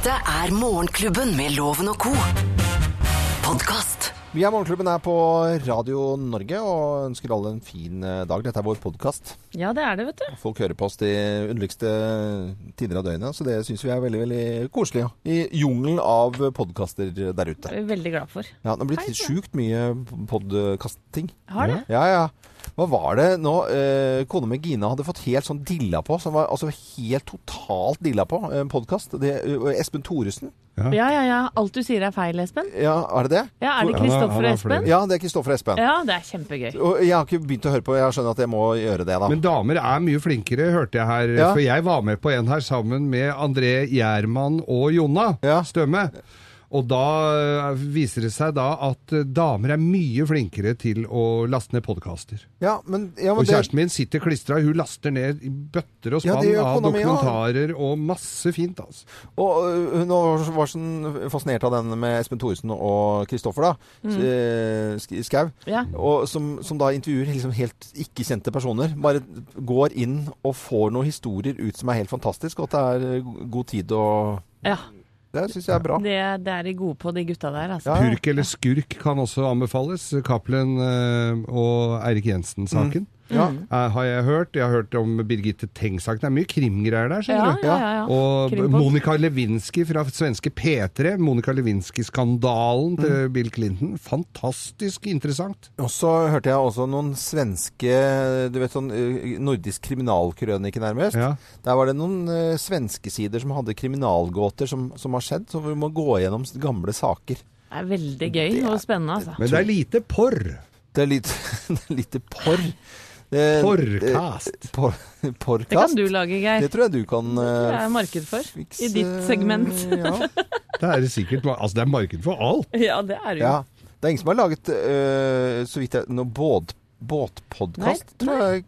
Dette er Morgenklubben med Loven og co. Podkast. Vi er Morgenklubben her på Radio Norge og ønsker alle en fin eh, dag. Dette er vår podkast. Ja, det er det, vet du. Folk hører på oss de underligste tider av døgnet, så det syns vi er veldig veldig koselig. Ja. I jungelen av podkaster der ute. Det er vi veldig glad for. Ja, Det har blitt sjukt mye podkasting. Har det? Ja, ja. Hva var det nå eh, kona mi Gina hadde fått helt sånn dilla på? Som var altså helt totalt dilla på en podkast. Espen Thoresen. Ja, ja, ja. Alt du sier er feil, Espen. Ja, er det det? Ja, Er det er- Kristoffer og Espen? Ja, det er Kristoffer og Espen. Ja, det er kjempegøy. Og jeg har ikke begynt å høre på, jeg skjønner at jeg må gjøre det, da. Men damer er mye flinkere, hørte jeg her. Ja. For jeg var med på en her sammen med André Gjerman og Jonna Ja. Stømme. Og da eh, viser det seg da at eh, damer er mye flinkere til å laste ned podkaster. ja, ja, og Og det- min sitter klistra, hun laster ned i bøtter og spann ja, av dokumentarer og masse fint, altså. Og øh, hun var, sånn fascinert av den med Espen Thoresen og Kristoffer, da. Mm. Skau. Ja. Og som, som da intervjuer liksom helt ikke-kjente personer. Bare går inn og får noen historier ut som er helt fantastisk, og at det er eh, god tid å Ja, Det syns jeg er bra. det, det er de gode på, de gutta der, altså. Ja. Purk eller skurk kan også anbefales. Cappelen eh, og Eirik Jensen-saken. Ja. Eh, har jeg hørt. Jeg har hørt om Birgitte Tengs-saken. Det er mye krimgreier der, Ja, skjønner du. ja, ja, ja. Og Krimpod. Monica Lewinsky fra svenske P3. Monica Lewinsky-skandalen til Mm. Bill Clinton. Fantastisk interessant. Og så hørte jeg også noen svenske Du vet sånn eh, nordisk kriminalkrønike, nærmest. Ja. Der var det noen uh, svenske sider som hadde kriminalgåter som, som har skjedd, så vi må gå gjennom gamle saker. Det er veldig gøy er- og spennende, altså. Men det er lite porr. Det er lite, lite porr. Det- Porkast. det- Por, Det kan du lage, Geir. Det tror jeg du kan Det eh, er marked for. fikse, I ditt segment. ja. Det er sikkert Altså, det er marked for alt. Ja, det er det jo. ja. Det er ingen som har laget, eh, så vidt jeg Noe båt, båtpodkast, tror jeg.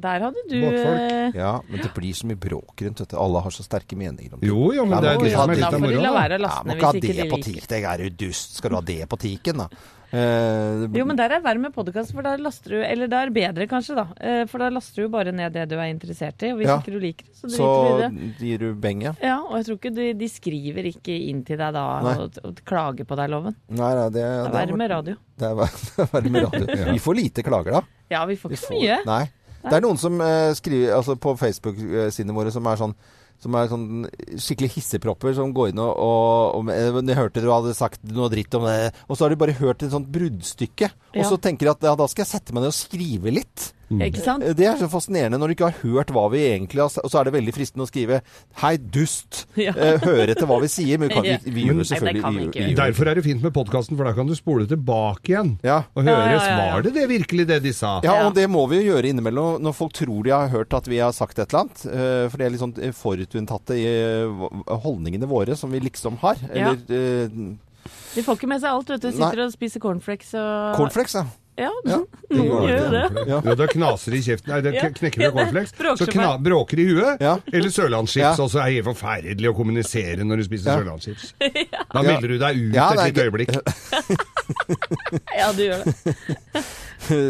Der hadde du Båtfolk. eh, Ja, men det blir så mye bråk rundt dette. Alle har så sterke meninger om det. Jo, jo, men det er det som er litt av moroa. Ja, må ikke ha det på liker. tik. Er jo dust. Skal du ha det på tiken, da? Eh, Jo, men der er verre med podkast, for da laster du Eller det er bedre, kanskje, da. Eh, For da laster du jo bare ned det du er interessert i, og hvis Ja. ikke du liker det, så så driter du i det. gir du beng, Ja, og jeg tror ikke de, de skriver ikke inn til deg da Nei. og, og klager på deg, Loven. Nei, nei, det, Det er verre med radio. Det er ver- det er verre med radio. Vi får lite klager, da. Ja, vi får Vi ikke så mye. Nei. Det er noen som eh, skriver altså på Facebook-sidene våre som er sånn som er sånn skikkelig hissepropper som går inn og, og, og eh, Jeg hørte du hadde sagt noe dritt om det, og så har de bare hørt et sånt bruddstykke. Og Ja. så tenker de at ja, da skal jeg sette meg ned og skrive litt. Ikke sant? Eh, Det er så fascinerende når du ikke har hørt hva vi egentlig har sagt. Og så er det veldig fristende å skrive 'Hei, dust'. Ja. Eh, høre etter hva vi sier. Men vi, kan, vi, vi gjør selvfølgelig kan vi vi Derfor er det fint med podkasten, for da kan du spole tilbake igjen. Ja. Og høre ja, ja, ja. var det det virkelig det de sa. Ja, og det må vi jo gjøre innimellom når folk tror de har hørt at vi har sagt et eller annet. eh, For det er litt sånn forutinntatte i holdningene våre som vi liksom har. Eller De får ikke med seg alt, vet du. Sitter og spiser cornflakes og cornflakes, ja. Ja, Ja, noen gjør jo det. Ja. Ja, da knaser i kjeften. Nei, det knekker Ja, du cornflakes. Så så kna, bråker i huet. Ja. Eller sørlandschips. Ja. Også er helt forferdelig å kommunisere når du spiser Ja. sørlandschips. Da Ja. melder du deg ut Ja, et det lite øyeblikk. Ja, du gjør det.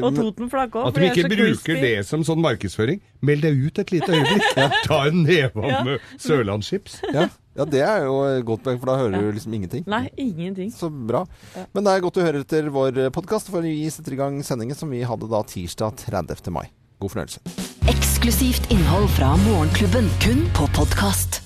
Og Totenflak òg. At de ikke bruker det som sånn markedsføring. Meld deg ut et lite øyeblikk. Ta en neve Ja. med sørlandschips. Ja. Ja, det er jo et godt poeng, for da hører du liksom ingenting. Nei, ingenting. Så bra. Men det er godt du hører etter vår podkast, for vi setter i gang sendingen som vi hadde da tirsdag 30. mai. God fornøyelse. Eksklusivt innhold fra Morgenklubben, kun på podkast.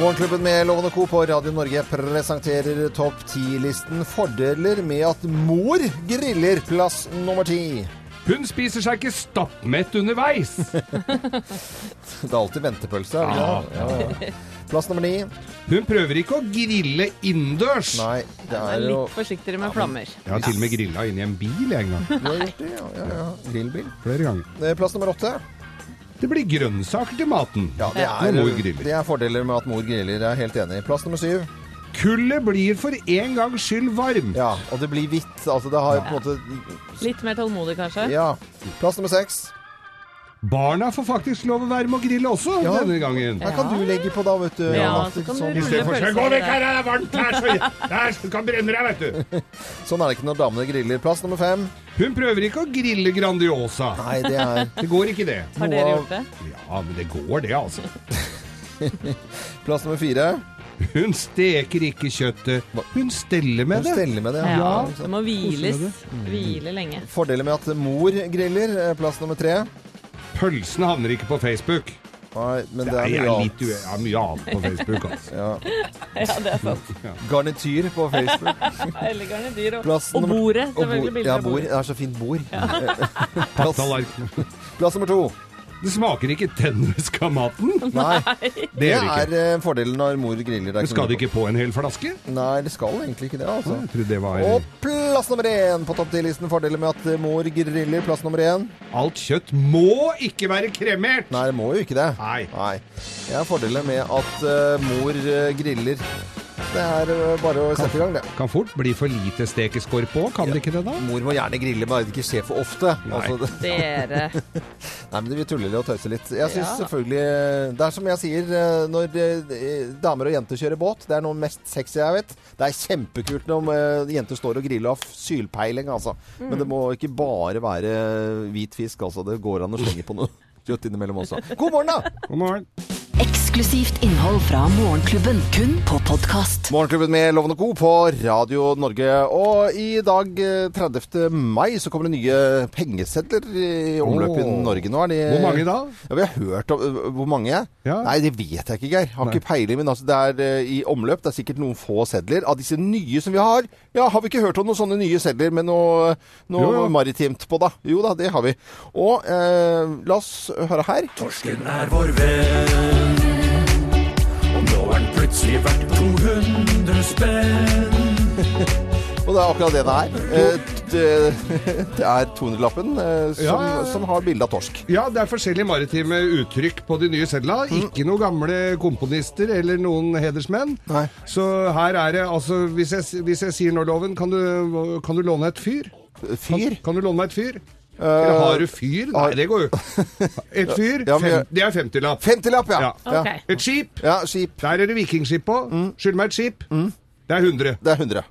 Morgenklubben med Lovende Co. på Radio Norge presenterer topp 10-listen fordeler med at mor griller plass nummer ti. Hun spiser seg ikke stappmett underveis. Det er alltid ventepølse. Ja. Ja. Plass nummer ni. Hun prøver ikke å grille innendørs. Nei, det Er er jo litt forsiktigere med flammer. Jeg har til og med grilla inni en bil en gang. Du har gjort det, ja, ja, ja. Grillbil. Flere ganger. Eh, Plass nummer åtte. Det blir grønnsaker til maten. Ja, det Når er, mor griller. det er fordeler med at mor griller. Jeg er helt enig. Plass nummer syv. Kullet blir for en gangs skyld varmt. Ja, og det blir hvitt. Altså, det har jo på en måte Litt mer tålmodig, kanskje? Ja. Plass nummer seks. Barna får faktisk lov å være med å grille også Ja. denne gangen. Her kan du legge på, da, vet du. Ja, ja så kan du sånn. rulle Istedenfor pølser gå vekk her, det er varmt her, så der, du kan brenne deg, vet du. sånn er det ikke når damene griller. Plass nummer fem. Hun prøver ikke å grille Grandiosa. Nei, det er Det går ikke, det. Har dere gjort det? Ja, men det går, det, altså. plass nummer fire. Hun steker ikke kjøttet. Hun steller med Hun det. steller med det. Ja, Ja. det må hviles. Mm. Hvile lenge. Fordelen med at mor griller. eh, Plass nummer tre. Pølsene havner ikke på Facebook. Nei, men det er mye annet. Jeg ja, mye annet på Facebook, altså. Ja. Ja, det er sant. Garnityr på Facebook. Eller garnityr. Og, Plass og nummer- bordet. Og bord. Ja, bord. Det er så fint bord. Plass, plass nummer to. Det smaker ikke tennisk av maten. Nei, Det det er eh, fordelen når mor griller. Er Men skal det ikke på en hel flaske? Nei, det skal egentlig ikke det, altså. Det var Og plass nummer én på topp 10-listen. Fordeler med at eh, mor griller. Plass nummer én. Alt kjøtt må ikke være kremert! Nei, det må jo ikke det. Nei. Nei. Det er fordelen med at uh, mor griller. Det er eh, bare å sette i gang, det. Kan fort bli for lite stekeskår på, kan det ikke det da? Mor må gjerne grille, bare det ikke skjer for ofte. Nei. Altså, det, Dere. nei, men Vi tuller og tøyser litt. Jeg syns Ja. selvfølgelig eh, Det er som jeg sier, eh, når damer og jenter kjører båt, det er noe mest sexy jeg vet. Det er kjempekult når jenter står og griller og har sylpeiling, altså. Men det må ikke bare være hvit fisk, altså. Det går an å slenge på noe kjøtt innimellom også. God morgen, da! God morgen. Eksklusivt innhold fra Morgenklubben, kun på podkast. Morgenklubben med Lovende Co. på Radio Norge. Og i dag, eh, 30. mai, så kommer det nye pengesedler i omløp i Norge. Nå er de Hvor mange da? Ja, Vi har hørt om øh, Hvor mange? Ja. Nei, det vet jeg ikke, Geir. Har Nei. ikke peiling. Men altså, det er eh, i omløp. Det er sikkert noen få sedler. Av disse nye som vi har, ja, har vi ikke hørt om noen sånne nye sedler med noe, noe Jo, maritimt på, da? Jo da, det har vi. Og eh, la oss høre her. Torsken er vår venn. Den plutselig verdt 200 spenn. Og det er akkurat det det er. Eh, det, det er 200-lappen eh, som, Ja, som har bilde av torsk. Ja, det er forskjellige maritime uttrykk på de nye sedla. Ikke noen gamle komponister eller noen hedersmenn. Nei. Så her er det altså Hvis jeg, hvis jeg sier nå, Loven, kan du, kan du låne et fyr? Fyr? Kan, kan du låne meg et fyr? Eller har du fyr? Nei, det går jo Et fyr, Ja, men- fem, det er 50-lapp. 50-lapp, ja. Ja. ja. Ok. Et skip, Ja, skip. der er det vikingskip på. Skyld meg et skip. Det er 100. Det er 100.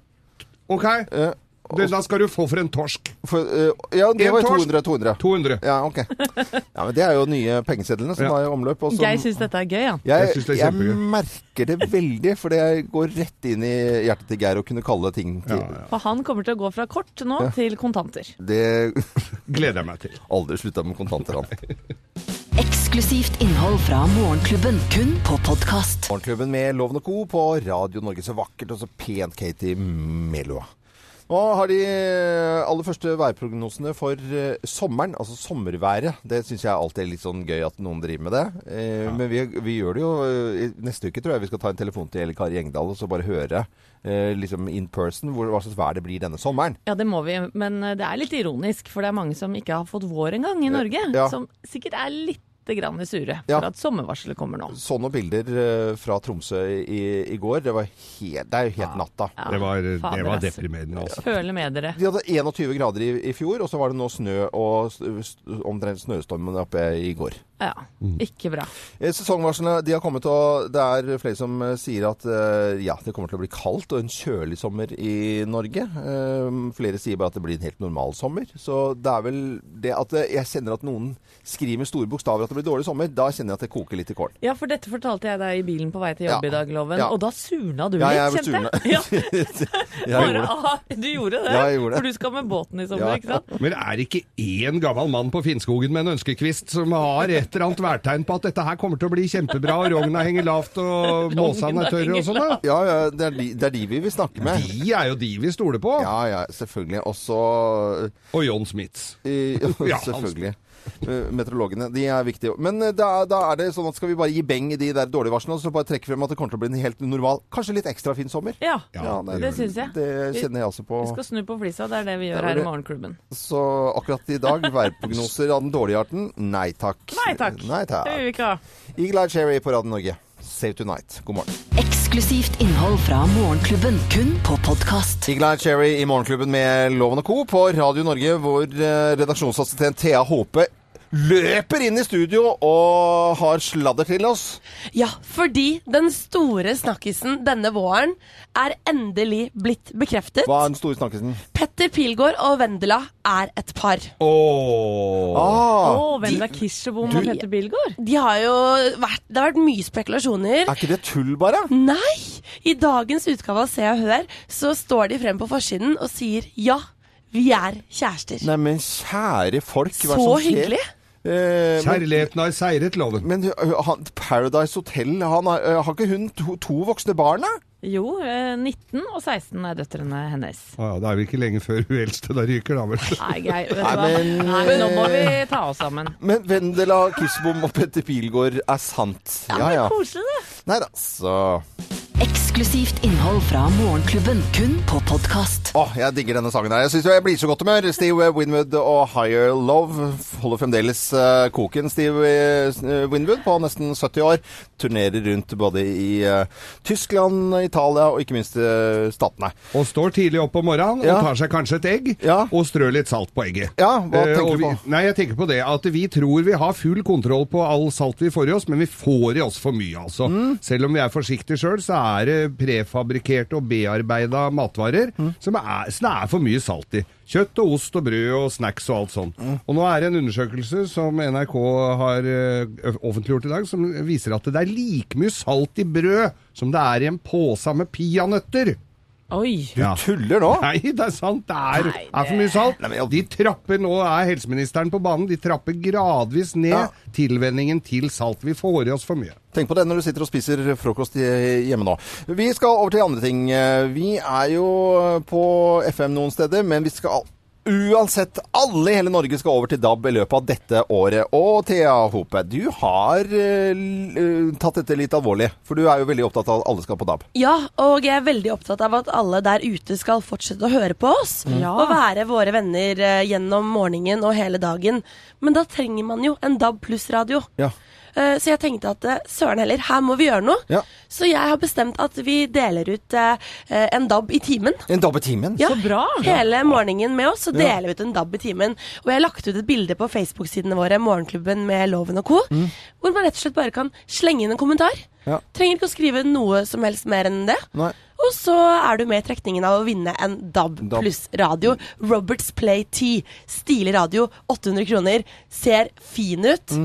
OK? Eh, Det, da skal du få for en torsk. for, uh, ja, det En var jo torsk. 200. 200. 200. Ja, ok. Ja, men Det er jo nye pengesedlene som Ja. er i omløp. Og som, jeg syns dette er gøy, ja. jeg, Jeg jeg merker det veldig, for det går rett inn i hjertet til Geir å kunne kalle ting til. Ja, ja. For han kommer til å gå fra kort nå til kontanter. Det Gleder jeg meg til. Aldri slutta med kontanter, han. Eksklusivt innhold fra Morgenklubben, kun på podkast. Morgenklubben med Loven og Co. på Radio Norge. Så vakkert og så pent, Katie Melua. Nå har de aller første værprognosene for eh, sommeren, altså sommerværet. Det syns jeg alltid er litt sånn gøy at noen driver med det. Eh, Men vi, vi gjør det jo eh, Neste uke tror jeg vi skal ta en telefon til Elle Kari Engdahl og så bare høre eh, liksom in person hvor, hva slags vær det blir denne sommeren. Ja, det må vi, men eh, det er litt ironisk, for det er mange som ikke har fått vår engang i Norge. Ja. Som sikkert er litt grann sure for Ja. at sommervarselet kommer nå. Så noen bilder eh, fra Tromsø i, i går. Det var helt, det er jo helt natta. Ja, Det var, det var deprimerende, altså. Føler med dere. De hadde 21 grader i, i fjor, og så var det nå snø og omtrent snøstormen oppe i går. Ja, ikke bra. Eh, Sesongvarslene de har kommet, og det er flere som eh, sier at eh, ja, det kommer til å bli kaldt og en kjølig sommer i Norge. Eh, flere sier bare at det blir en helt normal sommer. Så det er vel det at jeg kjenner at noen skriver med store bokstaver at det blir dårlig sommer. Da kjenner jeg at det koker litt i kålen. Ja, for dette fortalte jeg deg i bilen på vei til jobb Ja. i dag, Loven. Ja. Og da surna du Ja, litt, jeg kjente jeg. Ja, bare, aha, du gjorde det? Ja, jeg gjorde det. For du skal med båten i sommer, Ja. ikke sant? Men er det ikke én gammel mann på Finnskogen med en ønskekvist som har et eller annet værtegn på at dette her kommer til å bli kjempebra, og rogna henger lavt og måsene er tørre og sånn? da? Ja, ja, det er, de, det er de vi vil snakke med. De er jo de vi stoler på. Ja, ja, selvfølgelig. Også Og John Smiths. Ja, Selvfølgelig. Eh, Meteorologene. De er viktige. Men eh, da, da er det sånn at skal vi bare gi beng i de der dårlige varslene, og så bare trekke frem at det kommer til å bli en helt normal, kanskje litt ekstra fin sommer? Ja, Ja, det, det syns jeg. Det kjenner jeg altså på. Vi skal snu på flisa, det er det vi gjør det er her i. Morgenklubben. Så akkurat i dag, værprognoser av den dårlige arten, nei takk. Nei takk. Nei Det vil vi ikke ha. Eagle Eye Cherry på Radio Norge. Save tonight. God morgen. Eksklusivt innhold fra Morgenklubben, kun på podkast. Eagle Eye Cherry i Morgenklubben med Loven og Co. på Radio Norge, hvor eh, redaksjonsassistent Thea Håpe løper inn i studio og har sladder til oss. Ja, fordi den store snakkisen denne våren er endelig blitt bekreftet. Hva er den store snakkisen? Petter Pilgaard og Vendela er et par. Åh. Ah, oh, Vendela Kirsebom og Petter Pilgaard? De har jo vært Det har vært mye spekulasjoner. er ikke det tull, bare? Nei! I dagens utgave av Se og Hør så står de frem på forsiden og sier ja, vi er kjærester. Neimen, kjære folk. hva er det Så som skjer? hyggelig. Eh, Kjærligheten har seiret loven. men han, Paradise Hotel, han har, har ikke hun to, to voksne barn, da? Jo, eh, 19 og 16 er døtrene hennes. Ah, ja, det er vel ikke lenge før hun eldste da ryker, da vel. Nei, grei, vet du Nei, men- Nei, nå må vi ta oss sammen. Men Vendela Kirsebom og Petter Pilgaard er sant. Ja ja. Koselig, det. Nei da, så Eksklusivt innhold fra Morgenklubben, kun på podkast. Åh, jeg digger denne sangen her. Jeg syns jeg blir så godt humør. Steve Winwood og Higher Love holder fremdeles eh, koken. Steve eh, Winwood på nesten 70 år turnerer rundt både i eh, Tyskland, Italia og ikke minst uh, Statene. Og står tidlig opp om morgenen Ja. og tar seg kanskje et egg, Ja. og strør litt salt på egget. Ja, hva tenker du du vi, på? Nei, jeg tenker på det at vi tror vi har full kontroll på all salt vi får i oss, men vi får i oss for mye, altså. Mm. Selv om vi er forsiktige sjøl, så er det prefabrikerte og bearbeida matvarer Mm. som, er, som det er for mye salt i. Kjøtt og ost og brød og snacks og alt sånt. Mm. Og nå er det en undersøkelse som NRK har eh, offentliggjort i dag, som viser at det er like mye salt i brød som det er i en pose med peanøtter. Oi. Ja. Tuller nå? Nei, det er sant. Det er, Nei, er for mye salt. Nei, men jeg- De trapper, Nå er helseministeren på banen. De trapper gradvis ned Ja. tilvenningen til salt. Vi får i oss for mye. Tenk på det når du sitter og spiser frokost i- hjemme nå. Vi skal over til andre ting. Vi er jo på FM noen steder, men vi skal uansett alle i hele Norge skal over til DAB i løpet av dette året. Og Thea Hope, du har uh, tatt dette litt alvorlig. For du er jo veldig opptatt av at alle skal på DAB. Ja, og jeg er veldig opptatt av at alle der ute skal fortsette å høre på oss. Ja. Og være våre venner eh, gjennom morgenen og hele dagen. Men da trenger man jo en DAB pluss-radio. Ja. Eh, Så jeg tenkte at eh, søren heller, her må vi gjøre noe. Ja. Så jeg har bestemt at vi deler ut eh, en DAB i timen. En DAB i timen. Ja, Så bra. Hele morgenen med oss, så deler vi ut en DAB i timen. Og jeg har lagt ut et bilde på Facebook-sidene våre, Morgenklubben med Loven og co., hvor man rett og slett bare kan slenge inn en kommentar. Mm. Ja. Trenger ikke å skrive noe som helst mer enn det. Nei. Og så er du med i trekningen av å vinne en DAB DAB. pluss radio. Roberts Play 10. Stilig radio, 800 kroner. Ser fin ut.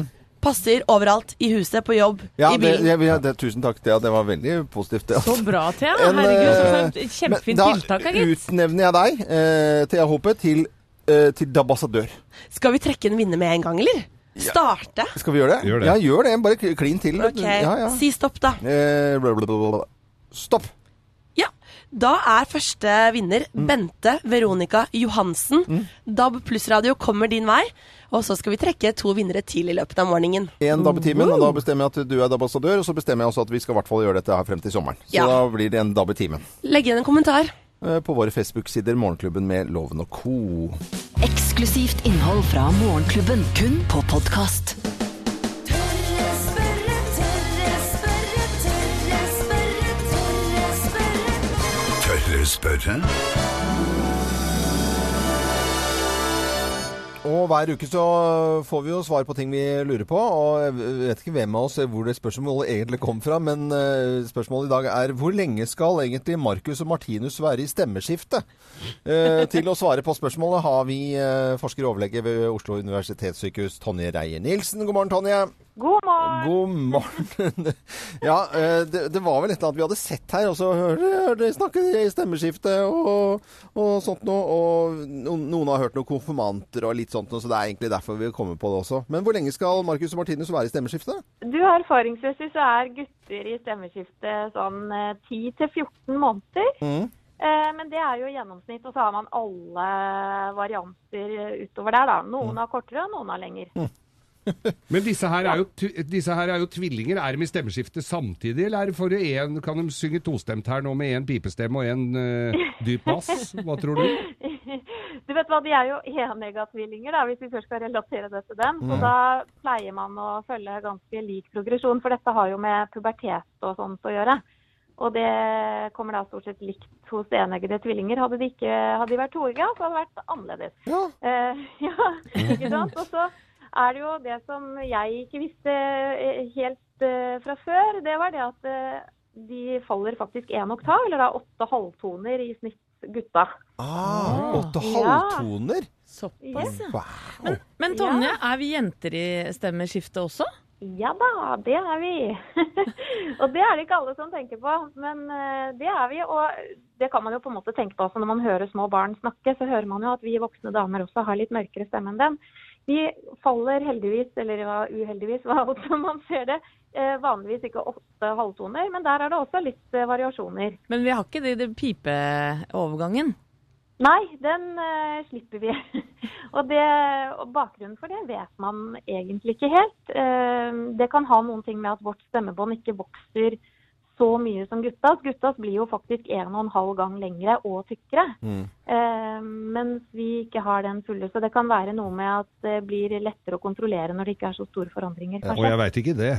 Passer overalt. I huset, på jobb. Ja, i bilen. Det, ja, det, tusen takk, Thea. Det var veldig positivt. det, altså. Så bra, Thea. En, Herregud, så eh, kjempefint men tiltak, Da da, utnevner jeg deg, uh, Thea Hope, til, uh, til DAB-ambassadør. Skal vi trekke en vinner med en gang, eller? Starte? Skal vi gjøre det? Gjør det. Ja, gjør det. Bare klin til. Ok, Ja, ja. si stopp, da. Eh, blablabla. Stopp. Da er første vinner Mm. Bente Veronica Johansen. DAB pluss radio kommer din vei. Og så skal vi trekke to vinnere til i løpet av morgenen. Én DAB i timen, og da bestemmer jeg at du er DAB-ambassadør. Og så bestemmer jeg også at vi skal i hvert fall gjøre dette her frem til sommeren. Så Ja. da blir det en DAB i timen. Legg igjen en kommentar. Eh, På våre Facebook-sider Morgenklubben med Loven og co. Eksklusivt innhold fra Morgenklubben, kun på podkast. Spørre. Og hver uke så får vi jo svar på ting vi lurer på. Og jeg vet ikke hvem av oss hvor det spørsmålet egentlig kom fra, men eh, spørsmålet i dag er hvor lenge skal egentlig Marcus og Martinus være i stemmeskiftet? Eh, til å svare på spørsmålet har vi eh, forsker og overlege ved Oslo universitetssykehus, Tonje Reier-Nielsen. God morgen, Tonje. God morgen. God morgen. ja, eh, det, det var vel et eller annet vi hadde sett her, og så hørte de snakke i stemmeskiftet og, og sånt noe. Og noen, har hørt noen konfirmanter og litt sånt noe, så det er egentlig derfor vi kommer på det også. Men hvor lenge skal Marcus og Martinus være i stemmeskiftet? Du, Erfaringsmessig så er gutter i stemmeskiftet sånn eh, 10-14 måneder. Mm. Eh, Men det er jo gjennomsnitt, og så har man alle varianter utover der. da. Noen har kortere, og noen har lenger. Men disse her, er jo, disse her er jo tvillinger. Er de i stemmeskifte samtidig, eller er en, kan de synge tostemt her nå med én pipestemme og én uh, dyp bass? Hva tror du? Du vet hva, De er jo enegatvillinger, hvis vi først skal relatere det til dem. Så da pleier man å følge ganske lik progresjon, for dette har jo med pubertet og sånt å gjøre. Og det kommer da stort sett likt hos eneggede tvillinger. Hadde de, ikke, hadde de vært toegga, så hadde det vært annerledes. Ja. Uh, ja, ikke sant? Og så er det jo det som jeg ikke visste eh, helt eh, fra før. Det var det at eh, de faller faktisk én oktav, eller da åtte halvtoner i snitt, gutta. Ah, åtte Ja. halvtoner? Såpass, ja. Wow. Men Tonje, er vi jenter i stemmeskiftet også? Ja da, det er vi. og det er det ikke alle som tenker på, men det er vi. Og det kan man jo på en måte tenke på også når man hører små barn snakke. Så hører man jo at vi voksne damer også har litt mørkere stemme enn dem. Vi faller heldigvis, eller ja, uheldigvis, hva som man ser det, eh, vanligvis ikke åtte halvtoner. Men der er det også litt eh, variasjoner. Men vi har ikke det, det pipeovergangen. Nei, den uh, slipper vi. og, det, og bakgrunnen for det vet man egentlig ikke helt. Uh, det kan ha noen ting med at vårt stemmebånd ikke vokser så mye som guttas. Guttas blir jo faktisk en og en halv gang lengre og tykkere. Mm. Eh, mens vi ikke har den fulle. Så det kan være noe med at det blir lettere å kontrollere når det ikke er så store forandringer. Og jeg veit ikke det.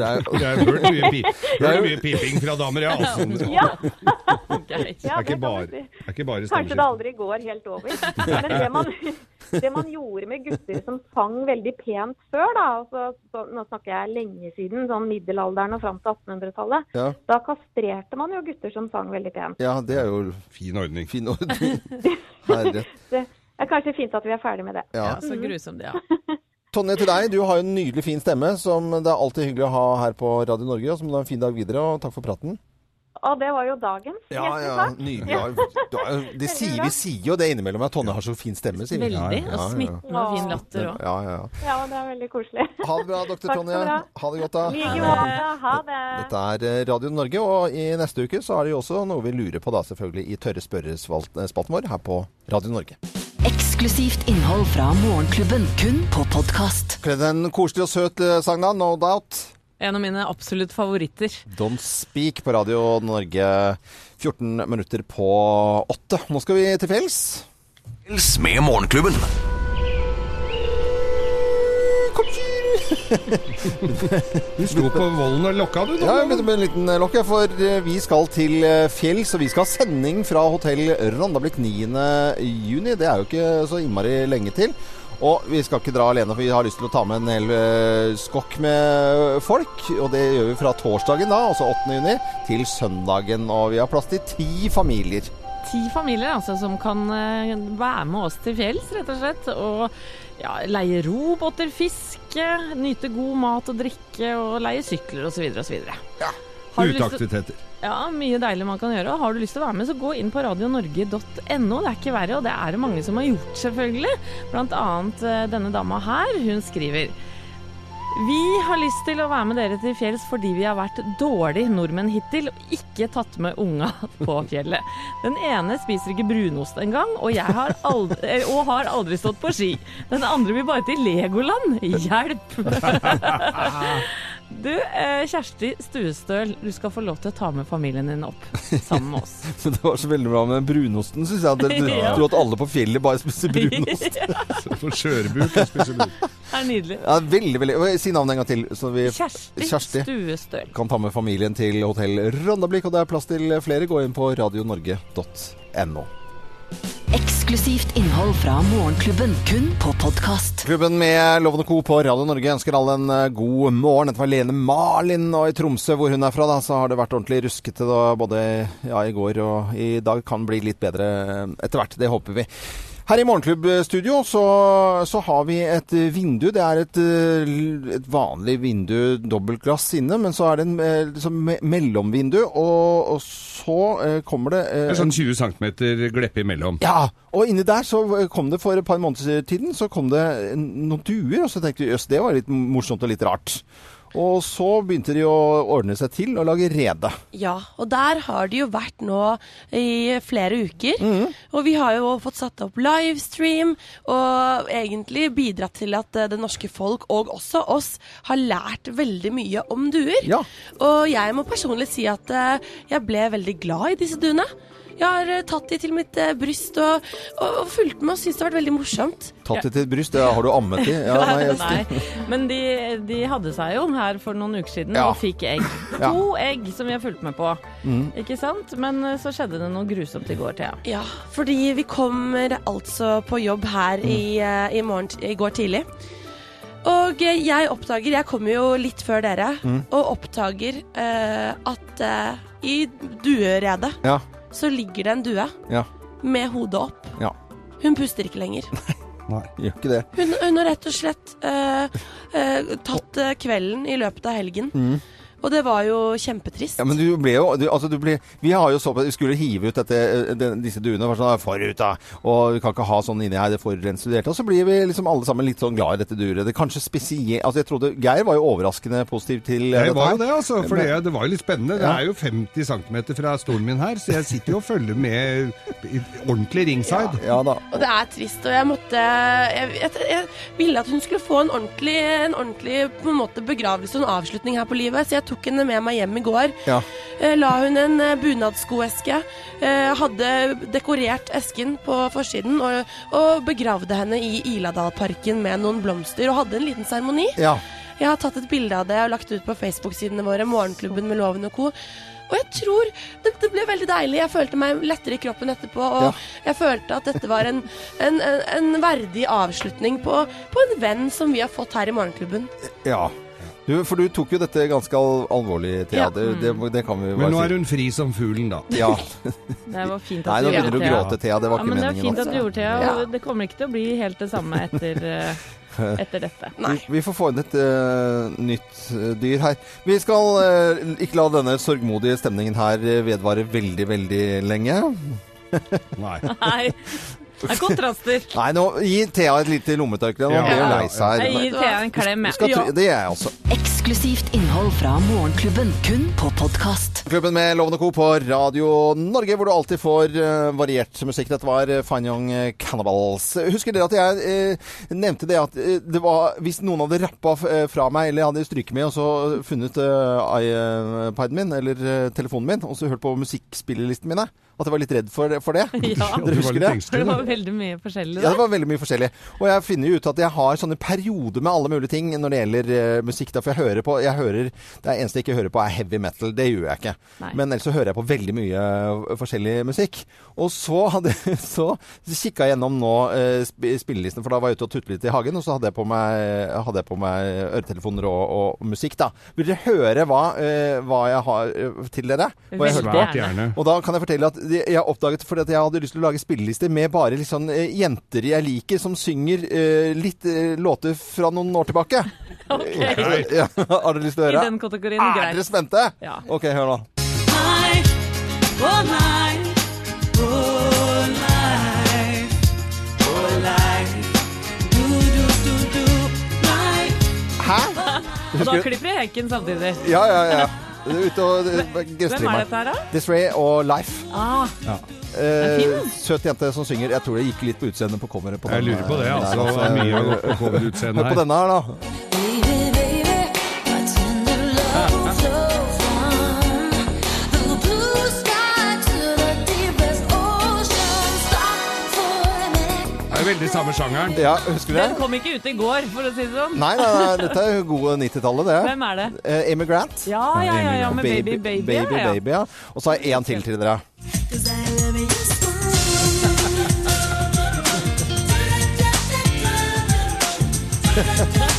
Det er, Jeg har hørt mye, pip, mye piping fra damer, ja. Altså. Ja, Greit. Det ja, er ikke det bare, det er ikke bare Kanskje det aldri går helt over. Men det man, det man gjorde med gutter som sang veldig pent før, da, altså, så, nå snakker jeg lenge siden, sånn middelalderen og fram til 1800-tallet, ja. da kastrerte man jo gutter som sang veldig pent. ja, det er jo Fin ordning. fin ordning. Herre. Det er kanskje fint at vi er ferdig med det. Ja. Ja, så grusomt, ja. Tonje, til deg. Du har jo en nydelig fin stemme som det er alltid hyggelig å ha her på Radio Norge. Og så må du ha en fin dag videre, og takk for praten. Og det var jo dagens. Ja, Hjertelig ja, nydelig. De sier, vi sier jo det innimellom at Tonje har så fin stemme, sier vi. Veldig. Ja, ja, Og smittende og fin latter òg. Ja, ja, ja. Ja, det er veldig koselig. Ha det bra, doktor Tonje. ha. Det godt, da. Like måte. Ha det. Dette er eh, Radio Norge, og i neste uke så er det jo også noe vi lurer på da, selvfølgelig, i Tørre spørrespalten vår her på Radio Norge. Eksklusivt innhold fra Morgenklubben, kun på podkast. Kledd en koselig og søt eh, sang da, no doubt. En av mine absolutt favoritter. Don't Speak på Radio Norge 14 minutter på 8. Nå skal vi til fjells. Fjells med Morgenklubben. Du sto på vollen og lokka, du. Ja, jeg med en liten lokk, for eh, vi skal til eh, fjells, og vi skal ha sending fra hotell Rondablikk 9. juni. Det er jo ikke så innmari lenge til. Og vi skal ikke dra alene, for vi har lyst til å ta med en hel eh, skokk med folk. Og det gjør vi fra torsdagen da, altså 8. juni, til søndagen. Og vi har plass til ti familier. Ti familier altså, som kan eh, være med oss til fjells, rett og slett. Og ja, leie robåter, fiske, nyte god mat og drikke, og leie sykler osv. osv. Ja. Uteaktiviteter. Ja, mye deilig man kan gjøre. Og har du lyst til å være med, så gå inn på radionorge.no. Det er ikke verre, og det er det mange som har gjort, selvfølgelig. Blant annet eh, denne dama her. Hun skriver Vi har lyst til å være med dere til fjells fordi vi har vært dårlige nordmenn hittil og ikke tatt med unga på fjellet. Den ene spiser ikke brunost engang, og, jeg har aldri, eh, og har aldri stått på ski. Den andre vil bare til Legoland. Hjelp! Du, eh, Kjersti Stuestøl, du skal få lov til å ta med familien din opp sammen med oss. Men det var så veldig bra med brunosten, syns jeg. Dere Ja. tror at alle på fjellet bare spiser brunost. For kjørebuk og spiser brunost. Det er nydelig. Ja, veldig, veldig Si navnet en gang til, så vi Kjersti, Kjersti. Stuestøl. kan ta med familien til hotell Rondablikk. Og det er plass til flere. Gå inn på radionorge.no. Eksklusivt innhold fra Morgenklubben, kun på podkast. Klubben med Loven og Co. på Radio Norge ønsker alle en eh, god morgen. Dette var Lene Malin, og i Tromsø, hvor hun er fra, da, så har det vært ordentlig ruskete både ja, i går og i dag. Kan bli litt bedre eh, etter hvert. Det håper vi. Her i Morgenklubbstudio så, så har vi et eh, vindu. Det er et, eh, et vanlig vindu, dobbeltglass inne, men så er det en eh, liksom mellomvindu, og, og så kommer det eh, sånn 20 cm gleppe imellom. ja, og inni der så kom det for et par måneder siden så kom det noen duer, og så tenkte vi jøss, det var litt morsomt og litt rart. Og så begynte de å ordne seg til og lage rede. Ja, og der har de jo vært nå i flere uker. Og vi har jo fått satt opp livestream, og egentlig bidratt til at eh, det norske folk, og også oss, har lært veldig mye om duer. Ja. Og jeg må personlig si at eh, jeg ble veldig glad i disse duene. Jeg har eh, tatt de til mitt eh, bryst og, og, og fulgt med og syntes det har vært veldig morsomt. Tatt de til et bryst, det har du ammet de? Ja, nei, jeg- Nei, men de, de hadde seg jo her for noen uker siden Ja. og fikk egg. Ja. To egg som vi har fulgt med på. Mm. Ikke sant? Men eh, så skjedde det noe grusomt i går, Thea. Ja, fordi vi kommer altså på jobb her i, eh, i, morgen, i går tidlig. Og jeg oppdager, jeg kommer jo litt før dere, Mm. og oppdager uh, at uh, i dueredet Ja. Så ligger det en due Ja. med hodet opp. Ja. Hun puster ikke lenger. Nei, Gjør ikke det. Hun, hun har rett og slett eh, eh, tatt eh, kvelden i løpet av helgen. Og det var jo kjempetrist. Ja, men du ble jo du, altså du ble, Vi har jo så på Vi skulle hive ut dette, eh, den, disse duene. Var sånn, forut da Og vi kan ikke ha sånn inni her, det forurenser du. Og så blir vi liksom alle sammen litt sånn glad i dette duret. Det er kanskje spesielt Altså, jeg trodde Geir var jo overraskende positiv til eh, Jeg dette var jo det, altså. For det, det var jo litt spennende. Det er jo 50 cm fra stolen min her, så jeg sitter jo og følger med i ordentlig ringside. Ja da. Og det er trist, og jeg måtte Jeg, jeg, jeg ville at hun skulle få en ordentlig, en ordentlig på en måte begravelse og en avslutning her på livet, så jeg tok henne med meg hjem i går. Ja. Eh, La hun en eh, bunadskoeske, eh, hadde dekorert esken på forsiden og, og begravde henne i Iladalparken med noen blomster og hadde en liten seremoni. Ja. Jeg har tatt et bilde av det og lagt ut på Facebook-sidene våre, Morgenklubben med Loven og co. Og jeg tror det, det ble veldig deilig. Jeg følte meg lettere i kroppen etterpå. Og Ja. jeg følte at dette var en, en, en, en verdig avslutning på, på en venn som vi har fått her i Morgenklubben. ja. Du, for du tok jo dette ganske al alvorlig, Thea. Ja. Det, det, det kan vi jo Men nå er hun fri som fuglen, da. Ja. Det var fint Nei, at nå du begynner du å gråte, Thea. Det var Ja, ikke men det var meningen. fint at du gjorde Thea, Ja. og det kommer ikke til å bli helt det samme etter, eh, etter dette. Nei. Vi, får få inn et uh, nytt uh, dyr her. Vi skal uh, ikke la denne sorgmodige stemningen her vedvare veldig, veldig lenge. Nei. Nei, det er kontraster. Nei, nå gi Thea et lite lommetørkle. Nå Ja. blir hun Ja. lei seg. Jeg gir Thea en klem, jeg. Det gjør jeg også. Eksklusivt innhold fra Morgenklubben, kun på podkast. Klubben med Lovende og Co. på Radio Norge, hvor du alltid får eh, variert musikk. Dette var uh, Fine Young eh, Cannibals. Husker dere at jeg eh, nevnte det at eh, det var Hvis noen hadde rappa f- eh, fra meg, eller hadde stryket med, og så funnet uh, iPaden min, eller eh, telefonen min, og så hørt på musikkspillelisten mine, at jeg var litt redd for, for det. Ja, Dere husker det? for det var veldig mye forskjellig Ja, det var veldig mye forskjellig. Og jeg finner jo ut at jeg har sånne perioder med alle mulige ting når det gjelder uh, musikk. Da, for jeg hører på jeg hører, Det eneste jeg ikke hører på, er heavy metal. Det gjør jeg ikke. Nei. Men ellers så hører jeg på veldig mye eh, forskjellig musikk. Og så, hadde, så kikka jeg gjennom nå uh, sp- spillelisten, for da var jeg ute og tutlet litt i hagen, og så hadde jeg på meg, hadde jeg på meg øretelefoner og, og musikk, da. Vil dere høre hva, uh, hva jeg har til dere? Hva jeg hørte på? Gjerne. Og da kan jeg fortelle at jeg oppdaget fordi at jeg hadde lyst til å lage spillelister med bare litt sånn eh, jenter jeg liker, som synger eh, litt eh, låter fra noen år tilbake. Ok. Ja, har dere lyst til å høre? I den kategorien, Er greit. dere spente? Ja. Ok, hør nå. Hæ? Og da Husker du? klipper jeg hekken samtidig. Ja, ja, ja. Ute og eh, Hvem er dette her, da? Disray og Life. Ah, Eh, søt jente som synger. Jeg tror det gikk litt på utseendet på coveret. På Jeg lurer på det, eh, altså. Det er mye å gå på coverutseendet Hør på denne her, da. Veldig samme sjangeren. Ja, husker du Den kom ikke ut i går, for å si det sånn. Nei, nei, nei, dette er jo gode 90-tallet, det. Hvem er det? Eh, Amy Grant. Ja, ja, ja, ja med Baby Baby. baby, ja, ja. baby, ja. Og så har jeg én til til dere.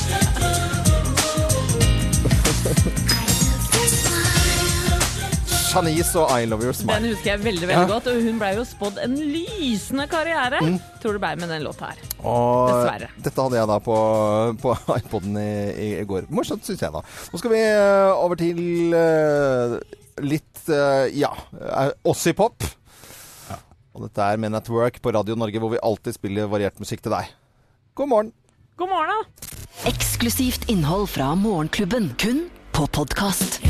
Shanice og I Love Your Smile. Den husker jeg veldig veldig Ja. Mm. godt, og hun blei jo spådd en lysende karriere. Tror det blei med den låta her. Og Dessverre. dette hadde jeg da på, på iPoden i, i går. Morsomt, syns jeg da. Nå skal vi eh, over til uh, litt uh, ja, Ossipop. Ja. Og dette er med Network på Radio Norge, hvor vi alltid spiller variert musikk til deg. God morgen. God morgen, da. Eksklusivt innhold fra Morgenklubben, kun på podkast.